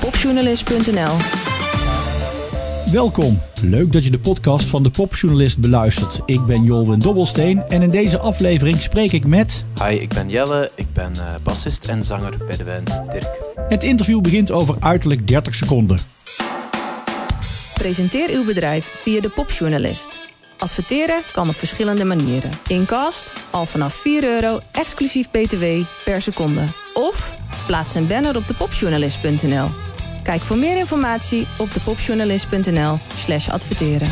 Popjournalist.nl. Welkom. Leuk dat je de podcast van de Popjournalist beluistert. Ik ben Jolwin Dobbelsteen en in deze aflevering spreek ik met... Hi, ik ben Jelle. Ik ben uh, bassist en zanger bij de band Dirk. Het interview begint over uiterlijk 30 seconden. Presenteer uw bedrijf via de Popjournalist. Adverteren kan op verschillende manieren. Incast al vanaf 4 euro, exclusief btw, per seconde. Of plaats een banner op depopjournalist.nl. Kijk voor meer informatie op depopjournalist.nl slash adverteren.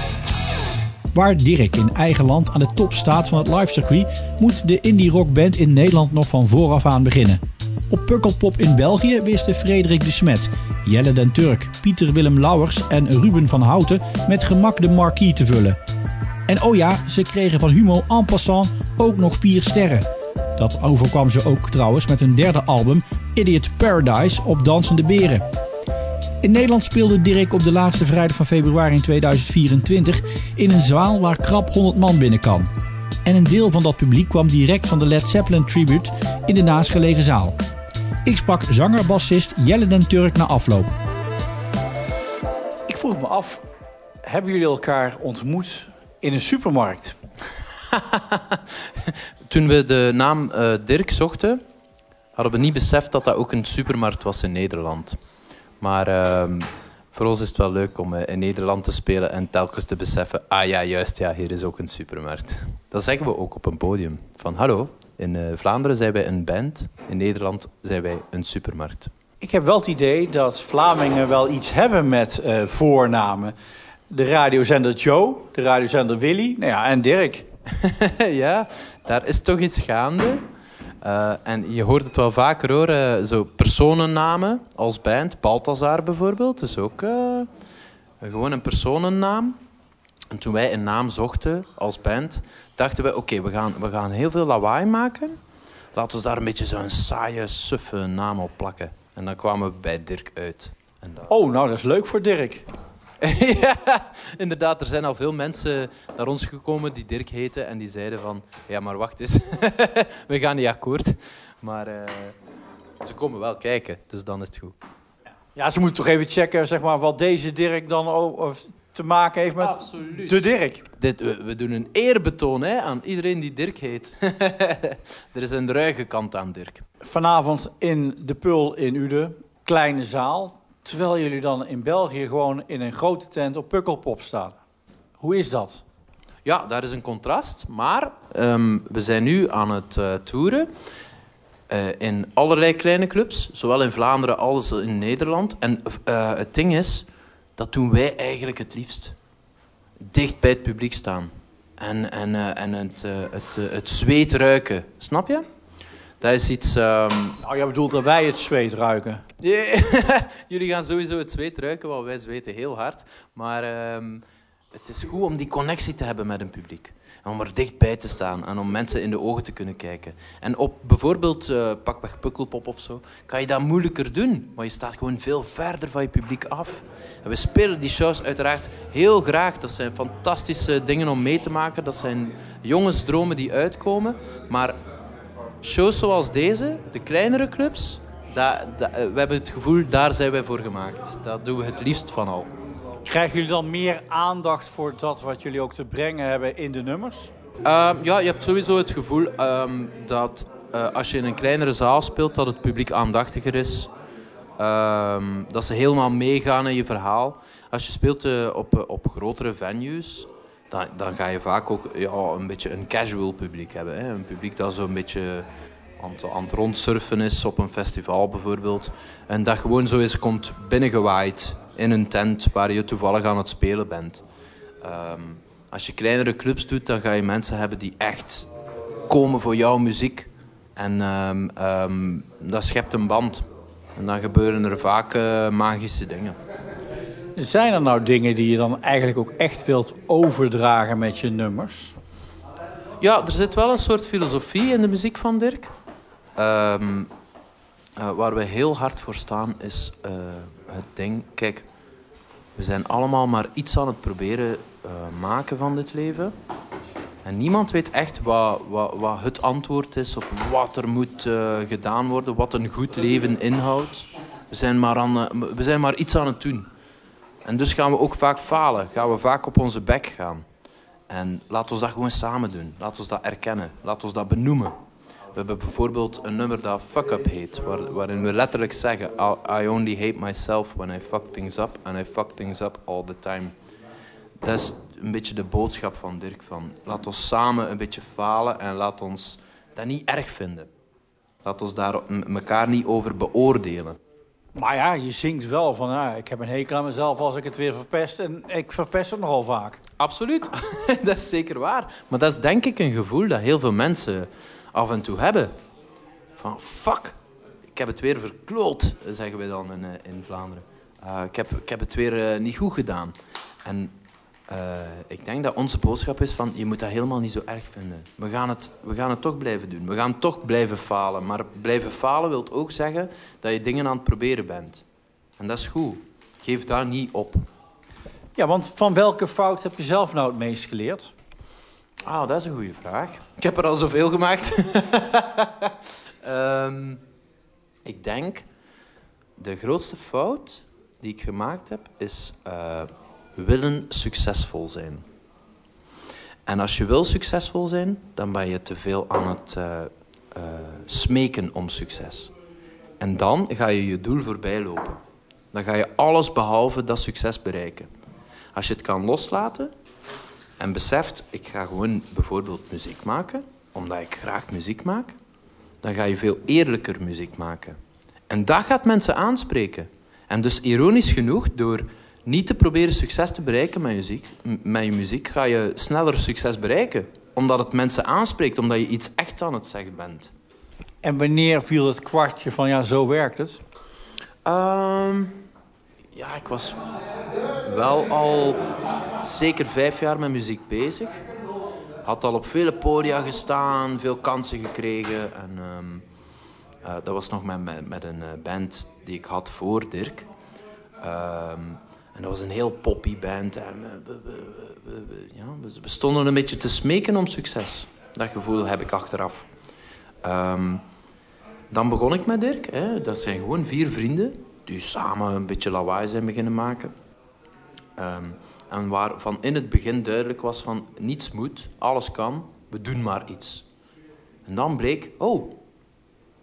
Waar Dirk in eigen land aan de top staat van het livecircuit... moet de indie rockband in Nederland nog van vooraf aan beginnen. Op Pukkelpop in België wisten Frederik de Smet, Jelle den Turk, Pieter Willem Lauwers en Ruben van Houten... met gemak de marquee te vullen... En oh ja, ze kregen van Humo en passant ook nog vier sterren. Dat overkwam ze ook trouwens met hun derde album Idiot Paradise op Dansende Beren. In Nederland speelde Dirk op de laatste vrijdag van februari in 2024 in een zaal waar krap 100 man binnen kan. En een deel van dat publiek kwam direct van de Led Zeppelin tribute in de naastgelegen zaal. Ik sprak zanger-bassist Jelle den Turk na afloop. Ik vroeg me af, hebben jullie elkaar ontmoet in een supermarkt? Toen we de naam uh, Dirk zochten, hadden we niet beseft dat dat ook een supermarkt was in Nederland. Maar uh, voor ons is het wel leuk om uh, in Nederland te spelen en telkens te beseffen: ah ja, juist, ja, hier is ook een supermarkt. Dat zeggen we ook op een podium. Van hallo, in uh, Vlaanderen zijn wij een band, in Nederland zijn wij een supermarkt. Ik heb wel het idee dat Vlamingen wel iets hebben met voornamen de radiozender Joe, de radiozender Willy nou ja, en Dirk. ja, daar is toch iets gaande. Uh, en je hoort het wel vaker horen, zo personennamen als band. Balthazar bijvoorbeeld is ook uh, gewoon een personennaam. En toen wij een naam zochten als band, dachten we: oké, we, gaan, we gaan heel veel lawaai maken. Laten we daar een beetje zo'n saaie, suffe naam op plakken. En dan kwamen we bij Dirk uit. Oh, nou, dat is leuk voor Dirk. ja, inderdaad. Er zijn al veel mensen naar ons gekomen die Dirk heten en die zeiden van... Ja, maar wacht eens. We gaan niet akkoord. Maar uh, ze komen wel kijken, dus dan is het goed. Ja, ze moeten toch even checken zeg maar, wat deze Dirk dan ook te maken heeft met Absoluut. de Dirk. Dit, we, we, doen een eerbetoon hè, aan iedereen die Dirk heet. er is een ruige kant aan Dirk. Vanavond in de Pul in Uden, kleine zaal. Terwijl jullie dan in België gewoon in een grote tent op Pukkelpop staan. Hoe is dat? Ja, daar is een contrast. Maar um, we zijn nu aan het uh, toeren. Uh, in allerlei kleine clubs, zowel in Vlaanderen als in Nederland. En uh, het ding is, dat doen wij eigenlijk het liefst. Dicht bij het publiek staan. En, en, en het, het, het zweet ruiken. Snap je? Dat is iets... Um... Nou, jij bedoelt dat wij het zweet ruiken? Jullie gaan sowieso het zweet ruiken, want wij zweten heel hard. Maar um, het is goed om die connectie te hebben met een publiek. En om er dichtbij te staan en om mensen in de ogen te kunnen kijken. En op bijvoorbeeld uh, pakweg Pukkelpop of zo, kan je dat moeilijker doen. Want je staat gewoon veel verder van je publiek af. En we spelen die shows uiteraard heel graag. Dat zijn fantastische dingen om mee te maken. Dat zijn jongensdromen die uitkomen. Maar shows zoals deze, de kleinere clubs, dat, dat, we hebben het gevoel, daar zijn wij voor gemaakt. Dat doen we het liefst van al. Krijgen jullie dan meer aandacht voor dat wat jullie ook te brengen hebben in de nummers? Um, ja, je hebt sowieso het gevoel um, dat uh, als je in een kleinere zaal speelt, dat het publiek aandachtiger is. Um, dat ze helemaal meegaan in je verhaal. Als je speelt uh, op, op grotere venues, dan, dan ga je vaak ook ja, een beetje een casual publiek hebben. Hè? Een publiek dat zo'n beetje aan het, aan rondsurfen is op een festival bijvoorbeeld. En dat gewoon zo eens komt binnengewaaid in een tent waar je toevallig aan het spelen bent. Um, als je kleinere clubs doet, dan ga je mensen hebben die echt komen voor jouw muziek. En um, um, dat schept een band. En dan gebeuren er vaak uh, magische dingen. Zijn er nou dingen die je dan eigenlijk ook echt wilt overdragen met je nummers? Ja, er zit wel een soort filosofie in de muziek van Dirk. Um, uh, waar we heel hard voor staan is uh, het ding... Kijk, we zijn allemaal maar iets aan het proberen uh, maken van dit leven. En niemand weet echt wat, wat, wat het antwoord is of wat er moet gedaan worden, wat een goed leven inhoudt. We zijn maar, aan, eh, we zijn maar iets aan het doen. En dus gaan we ook vaak falen. Gaan we vaak op onze bek gaan. En laat ons dat gewoon samen doen. Laat ons dat erkennen. Laat ons dat benoemen. We hebben bijvoorbeeld een nummer dat Fuck Up heet, waar, waarin we letterlijk zeggen: I only hate myself when I fuck things up, and I fuck things up all the time. Dat is een beetje de boodschap van Dirk: van, laat ons samen een beetje falen en laat ons dat niet erg vinden. Laat ons daar elkaar niet over beoordelen. Maar ja, je zingt wel van, ja, ik heb een hekel aan mezelf als ik het weer verpest. En ik verpest het nogal vaak. Absoluut, dat is zeker waar. Maar dat is denk ik een gevoel dat heel veel mensen af en toe hebben. Van, fuck, ik heb het weer verkloot, zeggen we dan in, eh, in Vlaanderen. Uh, ik, heb, ik heb het weer uh, niet goed gedaan. En uh, ik denk dat onze boodschap is van, je moet dat helemaal niet zo erg vinden. We gaan, het, we gaan het toch blijven doen. We gaan toch blijven falen. Maar blijven falen wil ook zeggen dat je dingen aan het proberen bent. En dat is goed. Geef daar niet op. Ja, want van welke fout heb je zelf nou het meest geleerd? Ah, dat is een goede vraag. Ik heb er al zoveel gemaakt. um, ik denk, de grootste fout die ik gemaakt heb, is... Uh, willen succesvol zijn. En als je wil succesvol zijn, dan ben je te veel aan het uh, uh, smeken om succes. En dan ga je je doel voorbij lopen. Dan ga je alles behalve dat succes bereiken. Als je het kan loslaten en beseft, ik ga gewoon bijvoorbeeld muziek maken, omdat ik graag muziek maak, dan ga je veel eerlijker muziek maken. En dat gaat mensen aanspreken. En dus ironisch genoeg, door niet te proberen succes te bereiken met je, muziek, met je muziek, ga je sneller succes bereiken. Omdat het mensen aanspreekt, omdat je iets echt aan het zeggen bent. En wanneer viel het kwartje van ja, zo werkt het? Um, ja, ik was wel al zeker vijf jaar met muziek bezig. Had al op vele podia gestaan, veel kansen gekregen. En um, uh, dat was nog met, met, met een eh, band die ik had voor Dirk. Um, en dat was een heel poppy band. En we, we, ja, we, stonden een beetje te smeken om succes. Dat gevoel heb ik achteraf. Um, dan begon ik met Dirk. Hè. Dat zijn gewoon vier vrienden die samen een beetje lawaai zijn beginnen maken. Um, en waarvan in het begin duidelijk was van niets moet, alles kan, we doen maar iets. En dan bleek, oh,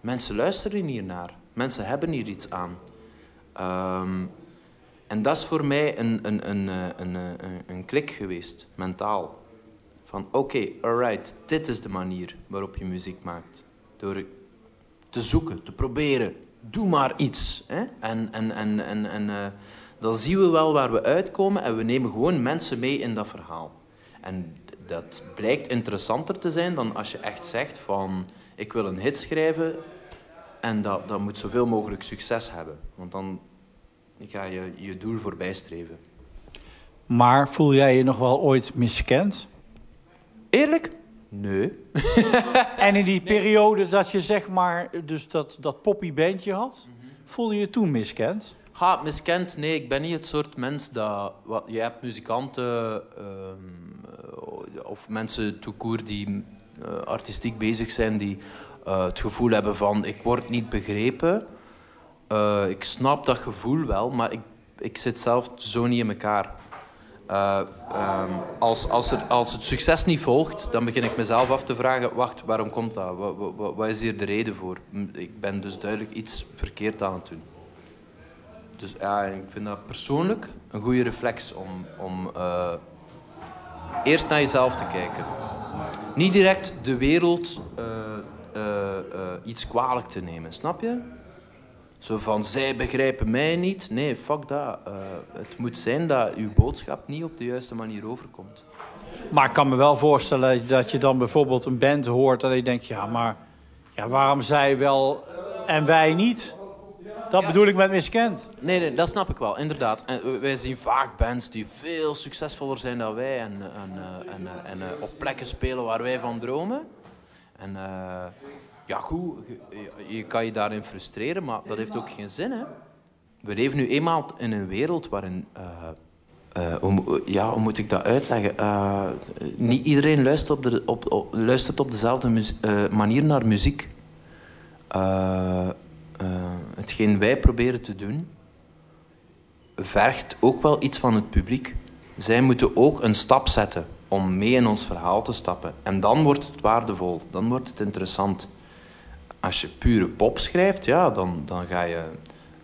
mensen luisteren hier naar. Mensen hebben hier iets aan. Um, en dat is voor mij een, een, een, eh, een, een, eh, een klik geweest, mentaal. Van oké, okay, alright, dit is de manier waarop je muziek maakt. Door te zoeken, te proberen. Doe maar iets. Hè? En, en, en, en, en uh, dan zien we wel waar we uitkomen en we nemen gewoon mensen mee in dat verhaal. En dat blijkt interessanter te zijn dan als je echt zegt van ik wil een hit schrijven en dat, dat moet zoveel mogelijk succes hebben. Want dan ik ga je je doel voorbij streven. Maar voel jij je nog wel ooit miskend? Eerlijk? Nee. en in die periode dat je zeg maar dus dat, dat poppy bandje had, mm voel je je toen miskend? Ga, miskend? Nee, ik ben niet het soort mens dat... Wat, je hebt muzikanten uh, of mensen toekoer die uh, artistiek bezig zijn, die uh, het gevoel hebben van ik word niet begrepen. Uh, ik snap dat gevoel wel, maar ik, ik zit zelf zo niet in elkaar. Uh, um, als, als, er, als het succes niet volgt, dan begin ik mezelf af te vragen: wacht, waarom komt dat? Wat, wat, wat is hier de reden voor? Ik ben dus duidelijk iets verkeerd aan het doen. Dus ja, ik vind dat persoonlijk een goede reflex om, om uh, eerst naar jezelf te kijken. Niet direct de wereld iets kwalijk te nemen, snap je? Zo van, zij begrijpen mij niet. Nee, fuck dat. Uh, het moet zijn dat uw boodschap niet op de juiste manier overkomt. Maar ik kan me wel voorstellen dat je dan bijvoorbeeld een band hoort... en je denkt, ja, maar ja, waarom zij wel en wij niet? Dat bedoel ik met miskend. Nee, nee, dat snap ik wel, inderdaad. En wij zien vaak bands die veel succesvoller zijn dan wij... en, en, eh, en, en, en op plekken spelen waar wij van dromen. En... Uh, ja, goed, je, kan je daarin frustreren, maar dat heeft ook geen zin. Hè? We leven nu eenmaal in een wereld waarin. Uh, uh, hoe, ja, hoe moet ik dat uitleggen? Uh, niet iedereen luistert op, de, op luistert op dezelfde manier naar muziek. hetgeen wij proberen te doen, vergt ook wel iets van het publiek. Zij moeten ook een stap zetten om mee in ons verhaal te stappen. En dan wordt het waardevol, dan wordt het interessant. Als je pure pop schrijft, ja, dan, dan ga je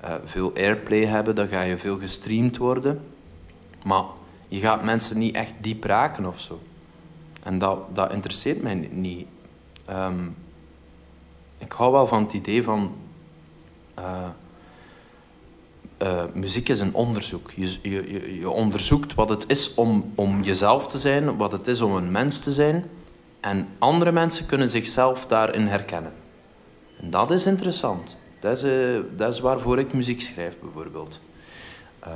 uh, veel airplay hebben, dan ga je veel gestreamd worden. Maar je gaat mensen niet echt diep raken of zo. En dat, dat interesseert mij niet. Um, ik hou wel van het idee van... Uh, uh, muziek is een onderzoek. Je, je, je onderzoekt wat het is om, om jezelf te zijn, wat het is om een mens te zijn. En andere mensen kunnen zichzelf daarin herkennen. En dat is interessant. Dat is, uh, dat is waarvoor ik muziek schrijf, bijvoorbeeld. Uh,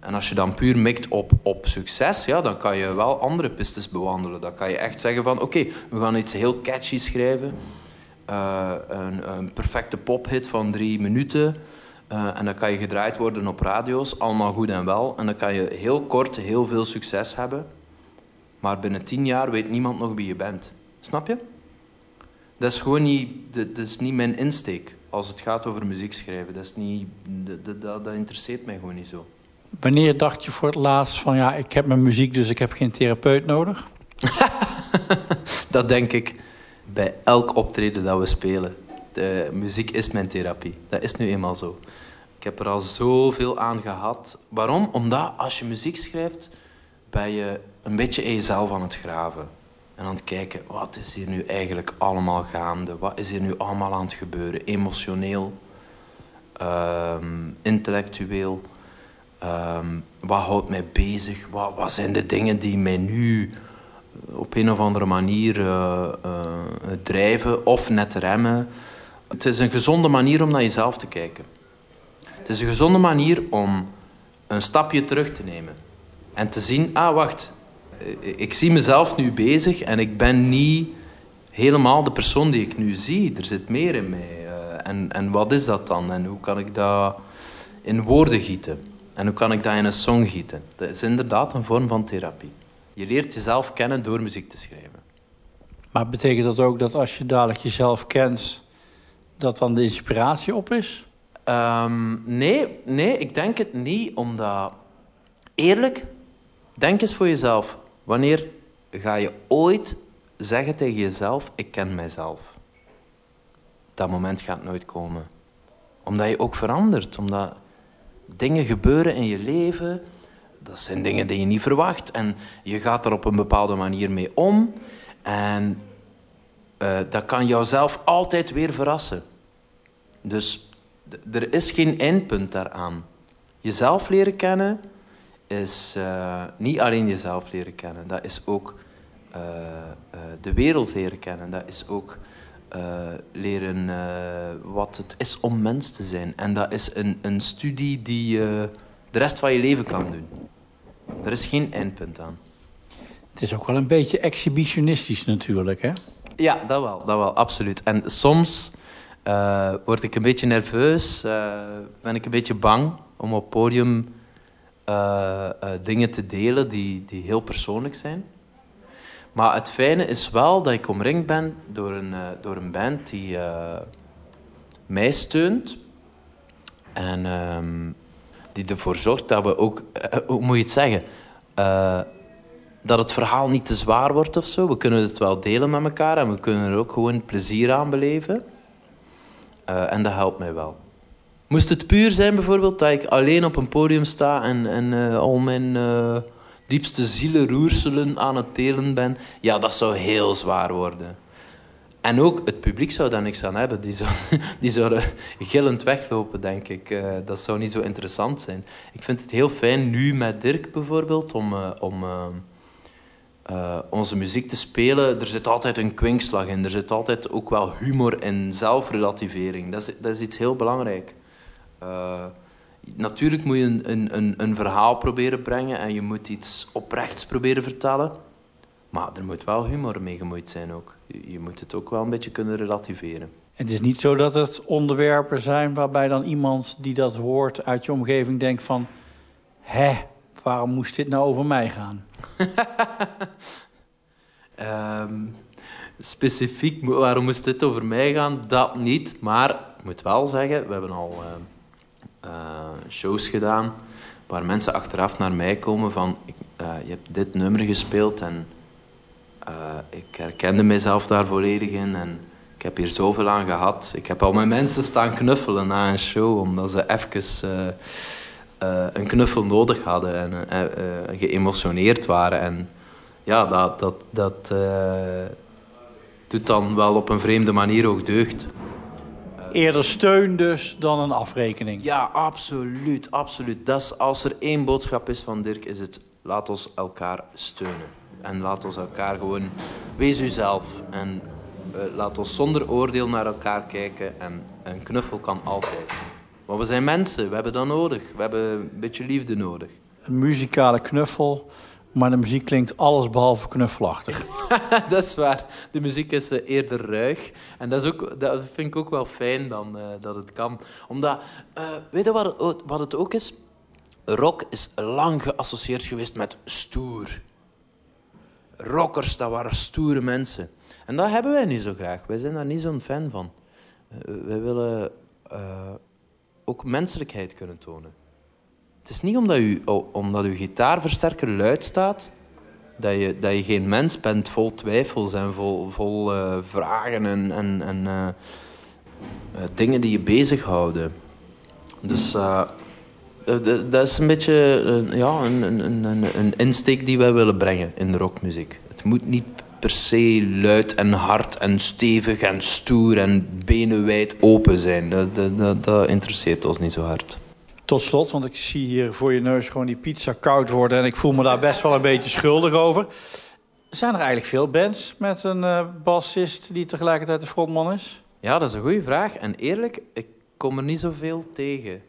en als je dan puur mikt op, op succes, ja, dan kan je wel andere pistes bewandelen. Dan kan je echt zeggen van, oké, we gaan iets heel catchy schrijven. Uh, een, een, perfecte pophit van drie minuten. En dan kan je gedraaid worden op radio's, allemaal goed en wel. En dan kan je heel kort heel veel succes hebben. Maar binnen tien jaar weet niemand nog wie je bent. Snap je? Dat is gewoon niet, dat, is niet mijn insteek als het gaat over muziek schrijven. Dat, is niet, dat, dat, dat interesseert mij gewoon niet zo. Wanneer dacht je voor het laatst van ja, ik heb mijn muziek, dus ik heb geen therapeut nodig? dat denk ik bij elk optreden dat we spelen. De muziek is mijn therapie. Dat is nu eenmaal zo. Ik heb er al zoveel aan gehad. Waarom? Omdat als je muziek schrijft, ben je een beetje in jezelf aan het graven. En aan het kijken, wat is hier nu eigenlijk allemaal gaande? Wat is hier nu allemaal aan het gebeuren? Emotioneel, um, intellectueel. Um, wat houdt mij bezig? Wat, wat, zijn de dingen die mij nu op een of andere manier uh, uh, drijven of net remmen? Het is een gezonde manier om naar jezelf te kijken. Het is een gezonde manier om een stapje terug te nemen en te zien: ah, wacht, ik zie mezelf nu bezig en ik ben niet helemaal de persoon die ik nu zie. Er zit meer in mij. Uh, en, en wat is dat dan? En hoe kan ik dat in woorden gieten? En hoe kan ik dat in een song gieten? Dat is inderdaad een vorm van therapie. Je leert jezelf kennen door muziek te schrijven. Maar betekent dat ook dat als je dadelijk jezelf kent, dat dan de inspiratie op is? Um, nee, nee, ik denk het niet, omdat... Eerlijk, denk eens voor jezelf. Wanneer ga je ooit zeggen tegen jezelf, ik ken mijzelf? Dat moment gaat nooit komen. Omdat je ook verandert, omdat dingen gebeuren in je leven. Dat zijn dingen die je niet verwacht. En je gaat er op een bepaalde manier mee om. En uh, dat kan jouzelf altijd weer verrassen. Dus er is geen eindpunt daaraan. Jezelf leren kennen is uh, niet alleen jezelf leren kennen. Dat is ook uh, de wereld leren kennen. Dat is ook leren wat het is om mens te zijn. En dat is een, een studie die je de rest van je leven kan doen. Er is geen eindpunt aan. Het is ook wel een beetje exhibitionistisch natuurlijk, hè? Ja, dat wel, dat wel, absoluut. En soms word ik een beetje nerveus, ben ik een beetje bang om op podium dingen te delen die, die heel persoonlijk zijn. Maar het fijne is wel dat ik omringd ben door een, uh, door een band die mij steunt. En um, die ervoor zorgt dat we ook, hoe moet je het zeggen, dat het verhaal niet te zwaar wordt of zo. We kunnen het wel delen met elkaar en we kunnen er ook gewoon plezier aan beleven. en dat helpt mij wel. Moest het puur zijn bijvoorbeeld dat ik alleen op een podium sta en, en al mijn diepste zielenroerselen aan het telen ben, ja, dat zou heel zwaar worden. En ook het publiek zou daar niks aan hebben. Die, zou, die zouden gillend weglopen, denk ik. Uh, dat zou niet zo interessant zijn. Ik vind het heel fijn nu met Dirk bijvoorbeeld om, uh, om uh, onze muziek te spelen. Er zit altijd een kwinkslag in. Er zit altijd ook wel humor en zelfrelativering. Dat is, dat is iets heel belangrijk natuurlijk moet je een, een, een verhaal proberen brengen en je moet iets oprechts proberen vertellen. Maar er moet wel humor mee gemoeid zijn ook. Je, je moet het ook wel een beetje kunnen relativeren. Het is niet zo dat het onderwerpen zijn waarbij dan iemand die dat hoort uit je omgeving denkt van... Hé, waarom moest dit nou over mij gaan? um, specifiek, waarom moest dit over mij gaan? Dat niet. Maar moet wel zeggen, we hebben al uh, shows gedaan waar mensen achteraf naar mij komen van je hebt dit nummer gespeeld en ik herkende mezelf daar volledig in en ik heb hier zoveel aan gehad. Ik heb al met mensen staan knuffelen na een show omdat ze even een knuffel nodig hadden en geëmotioneerd waren en ja, dat, dat, dat doet dan wel op een vreemde manier ook deugd. Eerder steun dus dan een afrekening. Ja, absoluut, absoluut. Dat is, als er één boodschap is van Dirk, is het laat ons elkaar steunen. En laat ons elkaar gewoon, wees uzelf. En uh, laat ons zonder oordeel naar elkaar kijken. En een knuffel kan altijd. Maar we zijn mensen, we hebben dat nodig. We hebben een beetje liefde nodig. Een muzikale knuffel maar de muziek klinkt alles behalve knuffelachtig. dat is waar. De muziek is uh, eerder ruig. En dat, is ook, dat vind ik ook wel fijn dan, uh, dat het kan. Omdat, uh, weet je wat wat het ook is? Rock is lang geassocieerd geweest met stoer. Rockers, dat waren stoere mensen. En dat hebben wij niet zo graag. Wij zijn daar niet zo'n fan van. wij willen ook menselijkheid kunnen tonen. Het is niet omdat, u, omdat uw gitaarversterker luid staat, dat je, dat je geen mens bent vol twijfels en vol, vol uh, vragen en, en, en uh, dingen die je bezighouden. Dus dat is een beetje ja, een, een, een, een insteek die wij willen brengen in de rockmuziek. Het moet niet per se luid en hard en stevig en stoer en benen wijd open zijn. Dat, dat, dat interesseert ons niet zo hard. Tot slot, want ik zie hier voor je neus gewoon die pizza koud worden... en ik voel me daar best wel een beetje schuldig over. Zijn er eigenlijk veel bands met een uh, bassist die tegelijkertijd de frontman is? Ja, dat is een goede vraag. En eerlijk, ik kom er niet zoveel tegen.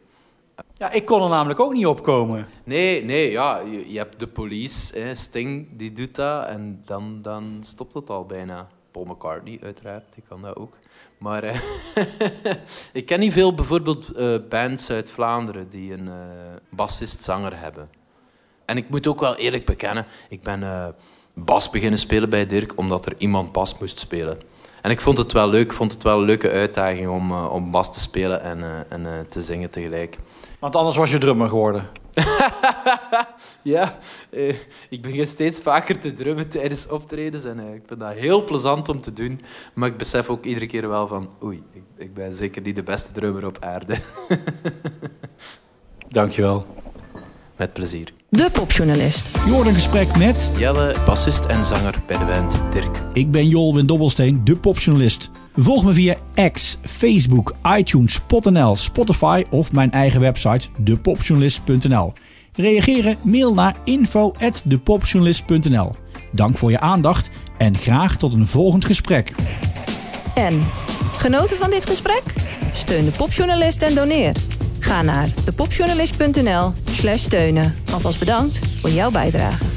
Ja, ik kon er namelijk ook niet opkomen. Nee, nee, ja, je, je hebt de police, hè, Sting, die doet dat en dan, dan stopt het al bijna. Paul McCartney, uiteraard, die kan dat ook. Maar uh, ik ken niet veel bijvoorbeeld uh, bands uit Vlaanderen die een uh, bassist-zanger hebben. En ik moet ook wel eerlijk bekennen, ik ben bas beginnen spelen bij Dirk omdat er iemand bas moest spelen. En ik vond het wel leuk, vond het wel een leuke uitdaging om, om bas te spelen en, en te zingen tegelijk. Want anders was je drummer geworden. ja, eh, ik begin steeds vaker te drummen tijdens optredens en eh, ik vind dat heel plezant om te doen. Maar ik besef ook iedere keer wel van, oei, ik, ik ben zeker niet de beste drummer op aarde. Dankjewel. Met plezier. De popjournalist. Je hoort een gesprek met... Jelle, bassist en zanger bij de band Dirk. Ik ben Jolwin Dobbelsteen, de popjournalist. Volg me via X, Facebook, iTunes, Spot.nl, Spotify of mijn eigen website depopjournalist.nl. Reageren? Mail naar info@depopjournalist.nl. Dank voor je aandacht en graag tot een volgend gesprek. En genoten van dit gesprek? Steun de popjournalist en doneer. Ga naar depopjournalist.nl/steunen. Alvast bedankt voor jouw bijdrage.